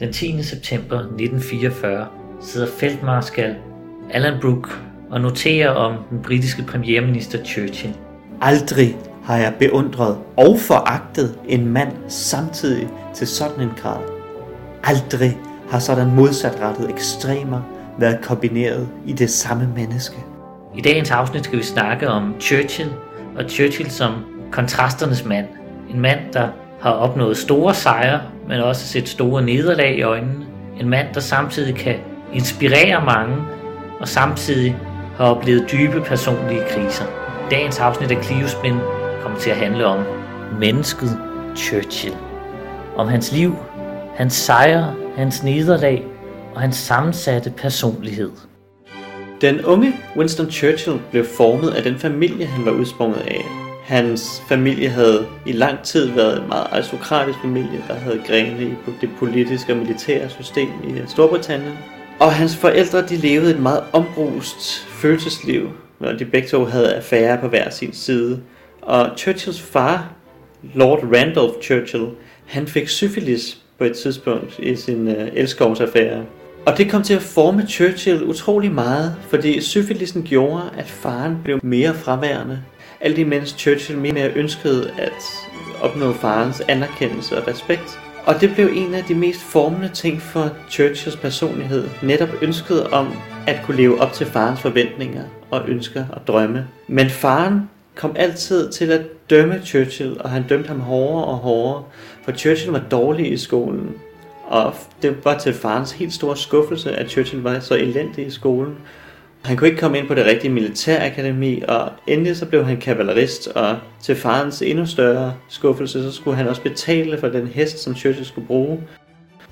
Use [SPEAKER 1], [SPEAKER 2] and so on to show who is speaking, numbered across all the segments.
[SPEAKER 1] Den 10. september 1944 sidder feltmarskal Alan Brooke og noterer om den britiske premierminister Churchill.
[SPEAKER 2] Aldrig har jeg beundret og foragtet en mand samtidig til sådan en grad. Aldrig har sådan modsatrettede ekstremer været kombineret i det samme menneske.
[SPEAKER 1] I dagens afsnit skal vi snakke om Churchill, og Churchill som kontrasternes mand. En mand, der har opnået store sejre, men også set store nederlag i øjnene. En mand, der samtidig kan inspirere mange, og samtidig har oplevet dybe personlige kriser. Dagens afsnit af Cliospin kommer til at handle om mennesket Churchill. Om hans liv, hans sejre, hans nederlag og hans sammensatte personlighed.
[SPEAKER 2] Den unge Winston Churchill blev formet af den familie, han var udsprunget af. Hans familie havde i lang tid været en meget aristokratisk familie, der havde grene i det politiske og militære system i Storbritannien. Og hans forældre de levede et meget ombrust følelsesliv, når de begge to havde affære på hver sin side. Og Churchills far, Lord Randolph Churchill, han fik syfilis på et tidspunkt i sin øh, elskovsaffære. Og det kom til at forme Churchill utrolig meget, fordi syfilisen gjorde, at faren blev mere fraværende. Alt imens Churchill mere ønskede at opnå farens anerkendelse og respekt. Og det blev en af de mest formende ting for Churchills personlighed, netop ønsket om at kunne leve op til farens forventninger og ønsker og drømme. Men faren kom altid til at dømme Churchill, og han dømte ham hårdere og hårdere, for Churchill var dårlig i skolen. Og det var til farens helt store skuffelse, at Churchill var så elendig i skolen. Han kunne ikke komme ind på det rigtige militærakademi, og endelig så blev han kavalerist, og til farens endnu større skuffelse, så skulle han også betale for den hest, som Churchill skulle bruge.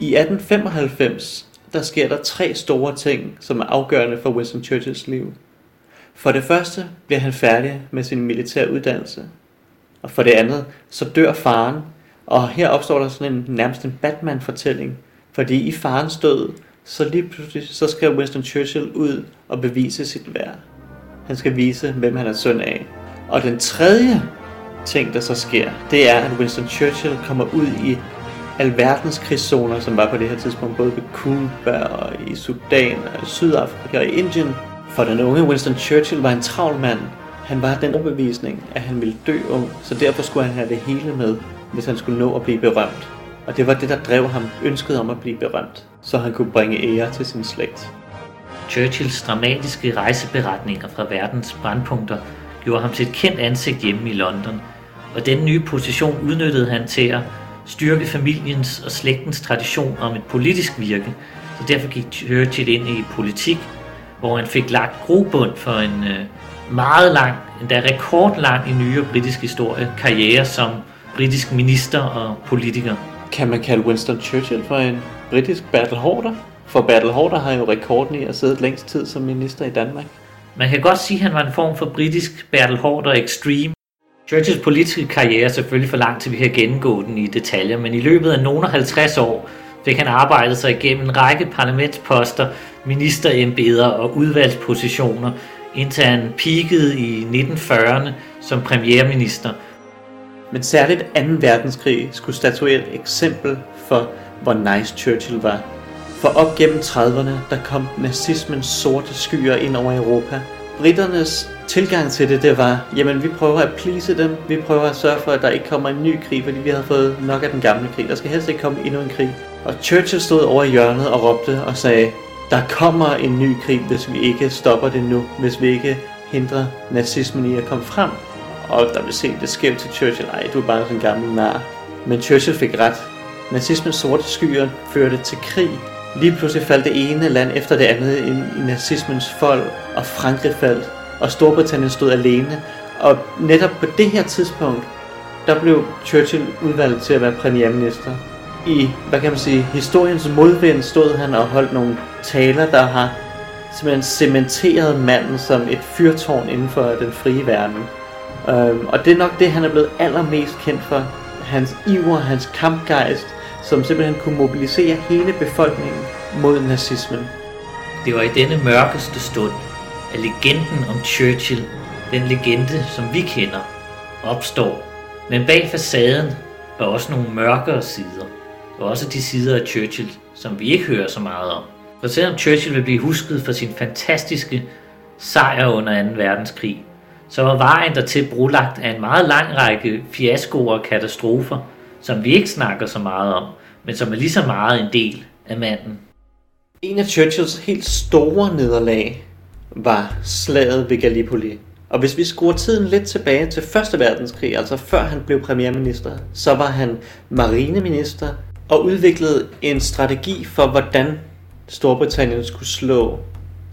[SPEAKER 2] I 1895, der sker der tre store ting, som er afgørende for Winston Churchills liv. For det første bliver han færdig med sin militære uddannelse. Og for det andet, så dør faren, og her opstår der sådan en nærmest en Batman-fortælling, fordi i farens død, så lige pludselig, så skal Winston Churchill ud og bevise sit værd. Han skal vise, hvem han er søn af. Og den tredje ting, der så sker, det er, at Winston Churchill kommer ud i alverdens krigszoner, som var på det her tidspunkt, både ved Cuba og i Sudan og i Sydafrika og i Indien. For den unge Winston Churchill var en travl mand. Han var den overbevisning, at han ville dø ung, så derfor skulle han have det hele med, hvis han skulle nå at blive berømt. Og det var det, der drev ham ønsket om at blive berømt, så han kunne bringe ære til sin slægt.
[SPEAKER 1] Churchills dramatiske rejseberetninger fra verdens brandpunkter gjorde ham til et kendt ansigt hjemme i London, og den nye position udnyttede han til at styrke familiens og slægtens tradition om et politisk virke, så derfor gik Churchill ind i politik, hvor han fik lagt grobund for en øh, meget lang, endda rekordlang i nyere britisk historie, karriere som britisk minister og politiker.
[SPEAKER 2] Kan man kalde Winston Churchill for en britisk battle? For battle har jo rekorden i at sidde længst tid som minister i Danmark.
[SPEAKER 1] Man kan godt sige, at han var en form for britisk battle extreme. Churchills politiske karriere er selvfølgelig for lang til, vi kan gennemgå den i detaljer, men i løbet af nogle 50 år fik han arbejdet sig igennem en række parlamentsposter, ministerembeder og udvalgspositioner, indtil han peakede i 1940'erne som premierminister –
[SPEAKER 2] men særligt 2. verdenskrig skulle statuere et eksempel for, hvor nice Churchill var. For op gennem 30'erne, der kom nazismens sorte skyer ind over Europa. Britternes tilgang til det, det var, jamen vi prøver at please dem, vi prøver at sørge for, at der ikke kommer en ny krig, fordi vi har fået nok af den gamle krig. Der skal helst ikke komme endnu en krig. Og Churchill stod over i hjørnet og råbte og sagde, der kommer en ny krig, hvis vi ikke stopper det nu, hvis vi ikke hindrer nazismen i at komme frem og der vil se det skæmt til Churchill. Ej, du er bare sådan en gammel nar. Men Churchill fik ret. Nazismens sorte skyer førte til krig. Lige pludselig faldt det ene land efter det andet ind i nazismens fold, og Frankrig faldt, og Storbritannien stod alene. Og netop på det her tidspunkt, der blev Churchill udvalgt til at være premierminister. I, hvad kan man sige, historiens modvind stod han og holdt nogle taler, der har simpelthen cementeret manden som et fyrtårn inden for den frie verden. Øhm, og det er nok det, han er blevet allermest kendt for. Hans iver, hans kampgejst, som simpelthen kunne mobilisere hele befolkningen mod nazismen.
[SPEAKER 1] Det var i denne mørkeste stund, at legenden om Churchill, den legende, som vi kender, opstår. Men bag facaden var også nogle mørkere sider. Og også de sider af Churchill, som vi ikke hører så meget om. For selvom Churchill vil blive husket for sin fantastiske sejr under 2. verdenskrig, så var vejen dertil brulagt af en meget lang række fiaskoer og katastrofer, som vi ikke snakker så meget om, men som er lige så meget en del af manden.
[SPEAKER 2] En af Churchills helt store nederlag var slaget ved Gallipoli. Og hvis vi skruer tiden lidt tilbage til 1. verdenskrig, altså før han blev premierminister, så var han marineminister og udviklede en strategi for, hvordan Storbritannien skulle slå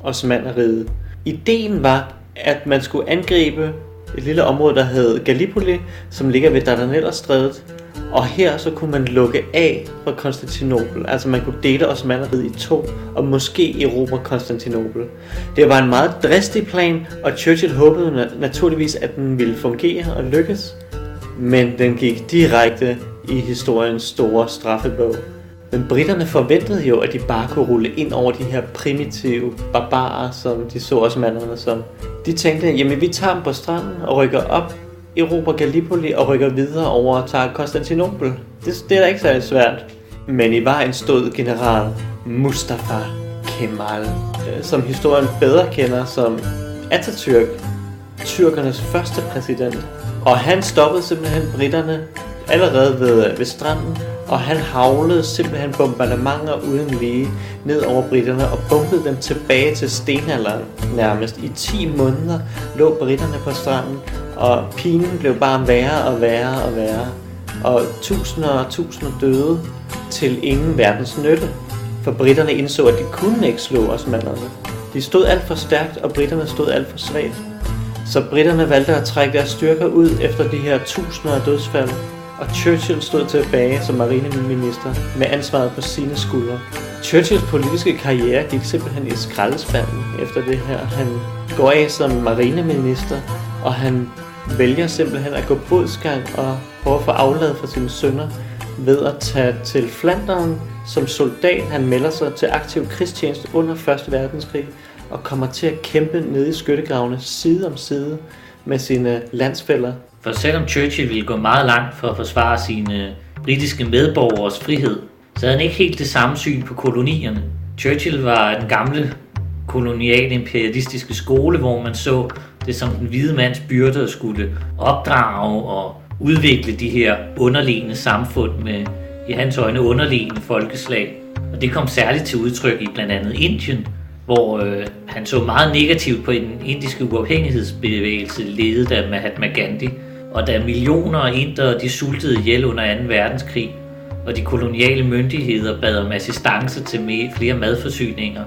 [SPEAKER 2] Osmaneriet. Ideen var, at man skulle angribe et lille område, der hed Gallipoli, som ligger ved Dardanellerstrædet. Og her så kunne man lukke af fra Konstantinopel. Altså man kunne dele Osmaneriet i to, og måske erobre Konstantinopel. Det var en meget dristig plan, og Churchill håbede naturligvis, at den ville fungere og lykkes. Men den gik direkte i historiens store straffebog. Men britterne forventede jo, at de bare kunne rulle ind over de her primitive barbarer, som de så også manderne som. De tænkte, jamen vi tager dem på stranden og rykker op, Europa Gallipoli og rykker videre over og tager Konstantinopel. Det, det er da ikke særlig svært. Men i vejen stod general Mustafa Kemal, øh, som historien bedre kender som Atatürk, tyrkernes første præsident. Og han stoppede simpelthen britterne allerede ved, ved stranden og han havlede simpelthen bombardementer uden lige ned over britterne og bumpede dem tilbage til stenalderen nærmest. I 10 måneder lå britterne på stranden, og pinen blev bare værre og værre og værre. Og tusinder og tusinder døde til ingen verdens nytte. For britterne indså, at de kunne ikke slå osmanderne. De stod alt for stærkt, og britterne stod alt for svagt. Så britterne valgte at trække deres styrker ud efter de her tusinder af dødsfald, og Churchill stod tilbage som marineminister med ansvaret på sine skuldre. Churchills politiske karriere gik simpelthen i skraldespanden efter det her. Han går af som marineminister, og han vælger simpelthen at gå bodsgang og prøve at få aflad for sine sønner ved at tage til Flandern som soldat. Han melder sig til aktiv krigstjeneste under 1. verdenskrig og kommer til at kæmpe nede i skyttegravene side om side med sine landsfælder
[SPEAKER 1] for selvom Churchill ville gå meget langt for at forsvare sine britiske medborgers frihed, så havde han ikke helt det samme syn på kolonierne. Churchill var den gamle koloniale imperialistiske skole, hvor man så det som den hvide mands byrde at skulle opdrage og udvikle de her underliggende samfund med i hans øjne underliggende folkeslag. Og det kom særligt til udtryk i blandt andet Indien, hvor øh, han så meget negativt på den indiske uafhængighedsbevægelse ledet af Mahatma Gandhi, og da millioner af indere de sultede ihjel under 2. verdenskrig, og de koloniale myndigheder bad om assistance til flere madforsyninger,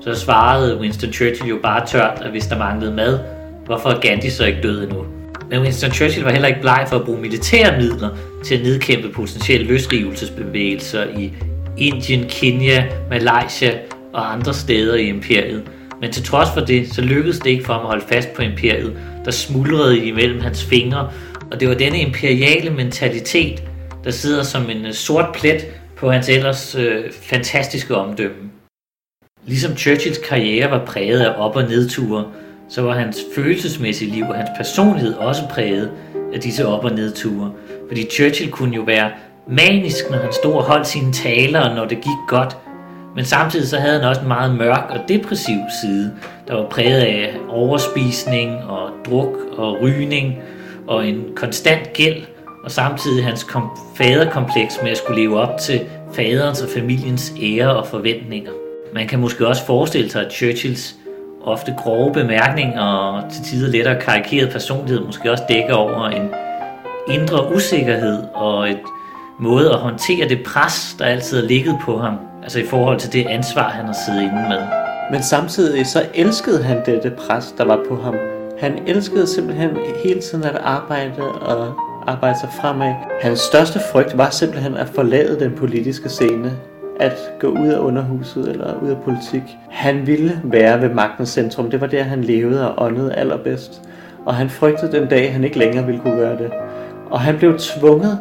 [SPEAKER 1] så svarede Winston Churchill jo bare tørt, at hvis der manglede mad, hvorfor er Gandhi så ikke død endnu? Men Winston Churchill var heller ikke bleg for at bruge militære midler til at nedkæmpe potentielle løsrivelsesbevægelser i Indien, Kenya, Malaysia og andre steder i imperiet. Men til trods for det, så lykkedes det ikke for ham at holde fast på imperiet, der smuldrede imellem hans fingre og det var denne imperiale mentalitet, der sidder som en øh, sort plet på hans ellers øh, fantastiske omdømme. Ligesom Churchills karriere var præget af op- og nedture, så var hans følelsesmæssige liv og hans personlighed også præget af disse op- og nedture. Fordi Churchill kunne jo være manisk, når han stod og holdt sine taler, og når det gik godt. Men samtidig så havde han også en meget mørk og depressiv side, der var præget af overspisning og druk og rygning, og en konstant gæld, og samtidig hans kom- faderkompleks med at skulle leve op til faderens og familiens ære og forventninger. Man kan måske også forestille sig, at Churchills ofte grove bemærkninger og til tider lettere karikeret personlighed måske også dækker over en indre usikkerhed og et måde at håndtere det pres, der altid har ligget på ham, altså i forhold til det ansvar, han har siddet inde med.
[SPEAKER 2] Men samtidig så elskede han dette pres, der var på ham. Han elskede simpelthen hele tiden at arbejde og arbejde sig fremad. Hans største frygt var simpelthen at forlade den politiske scene at gå ud af underhuset eller ud af politik. Han ville være ved magtens centrum. Det var der, han levede og åndede allerbedst. Og han frygtede den dag, han ikke længere ville kunne gøre det. Og han blev tvunget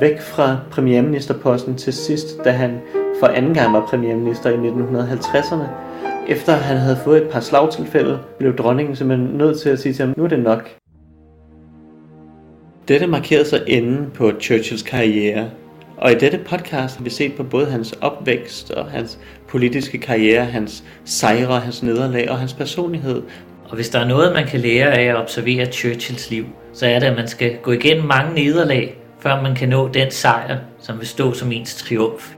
[SPEAKER 2] væk fra premierministerposten til sidst, da han for anden gang var premierminister i 1950'erne efter han havde fået et par slagtilfælde, blev dronningen simpelthen nødt til at sige til ham, nu er det nok. Dette markerede så enden på Churchills karriere, Og i dette podcast har vi set på både hans opvækst og hans politiske karriere, hans sejre, hans nederlag og hans personlighed.
[SPEAKER 1] Og hvis der er noget, man kan lære af at observere Churchills liv, så er det, at man skal gå igennem mange nederlag, før man kan nå den sejr, som vil stå som ens triumf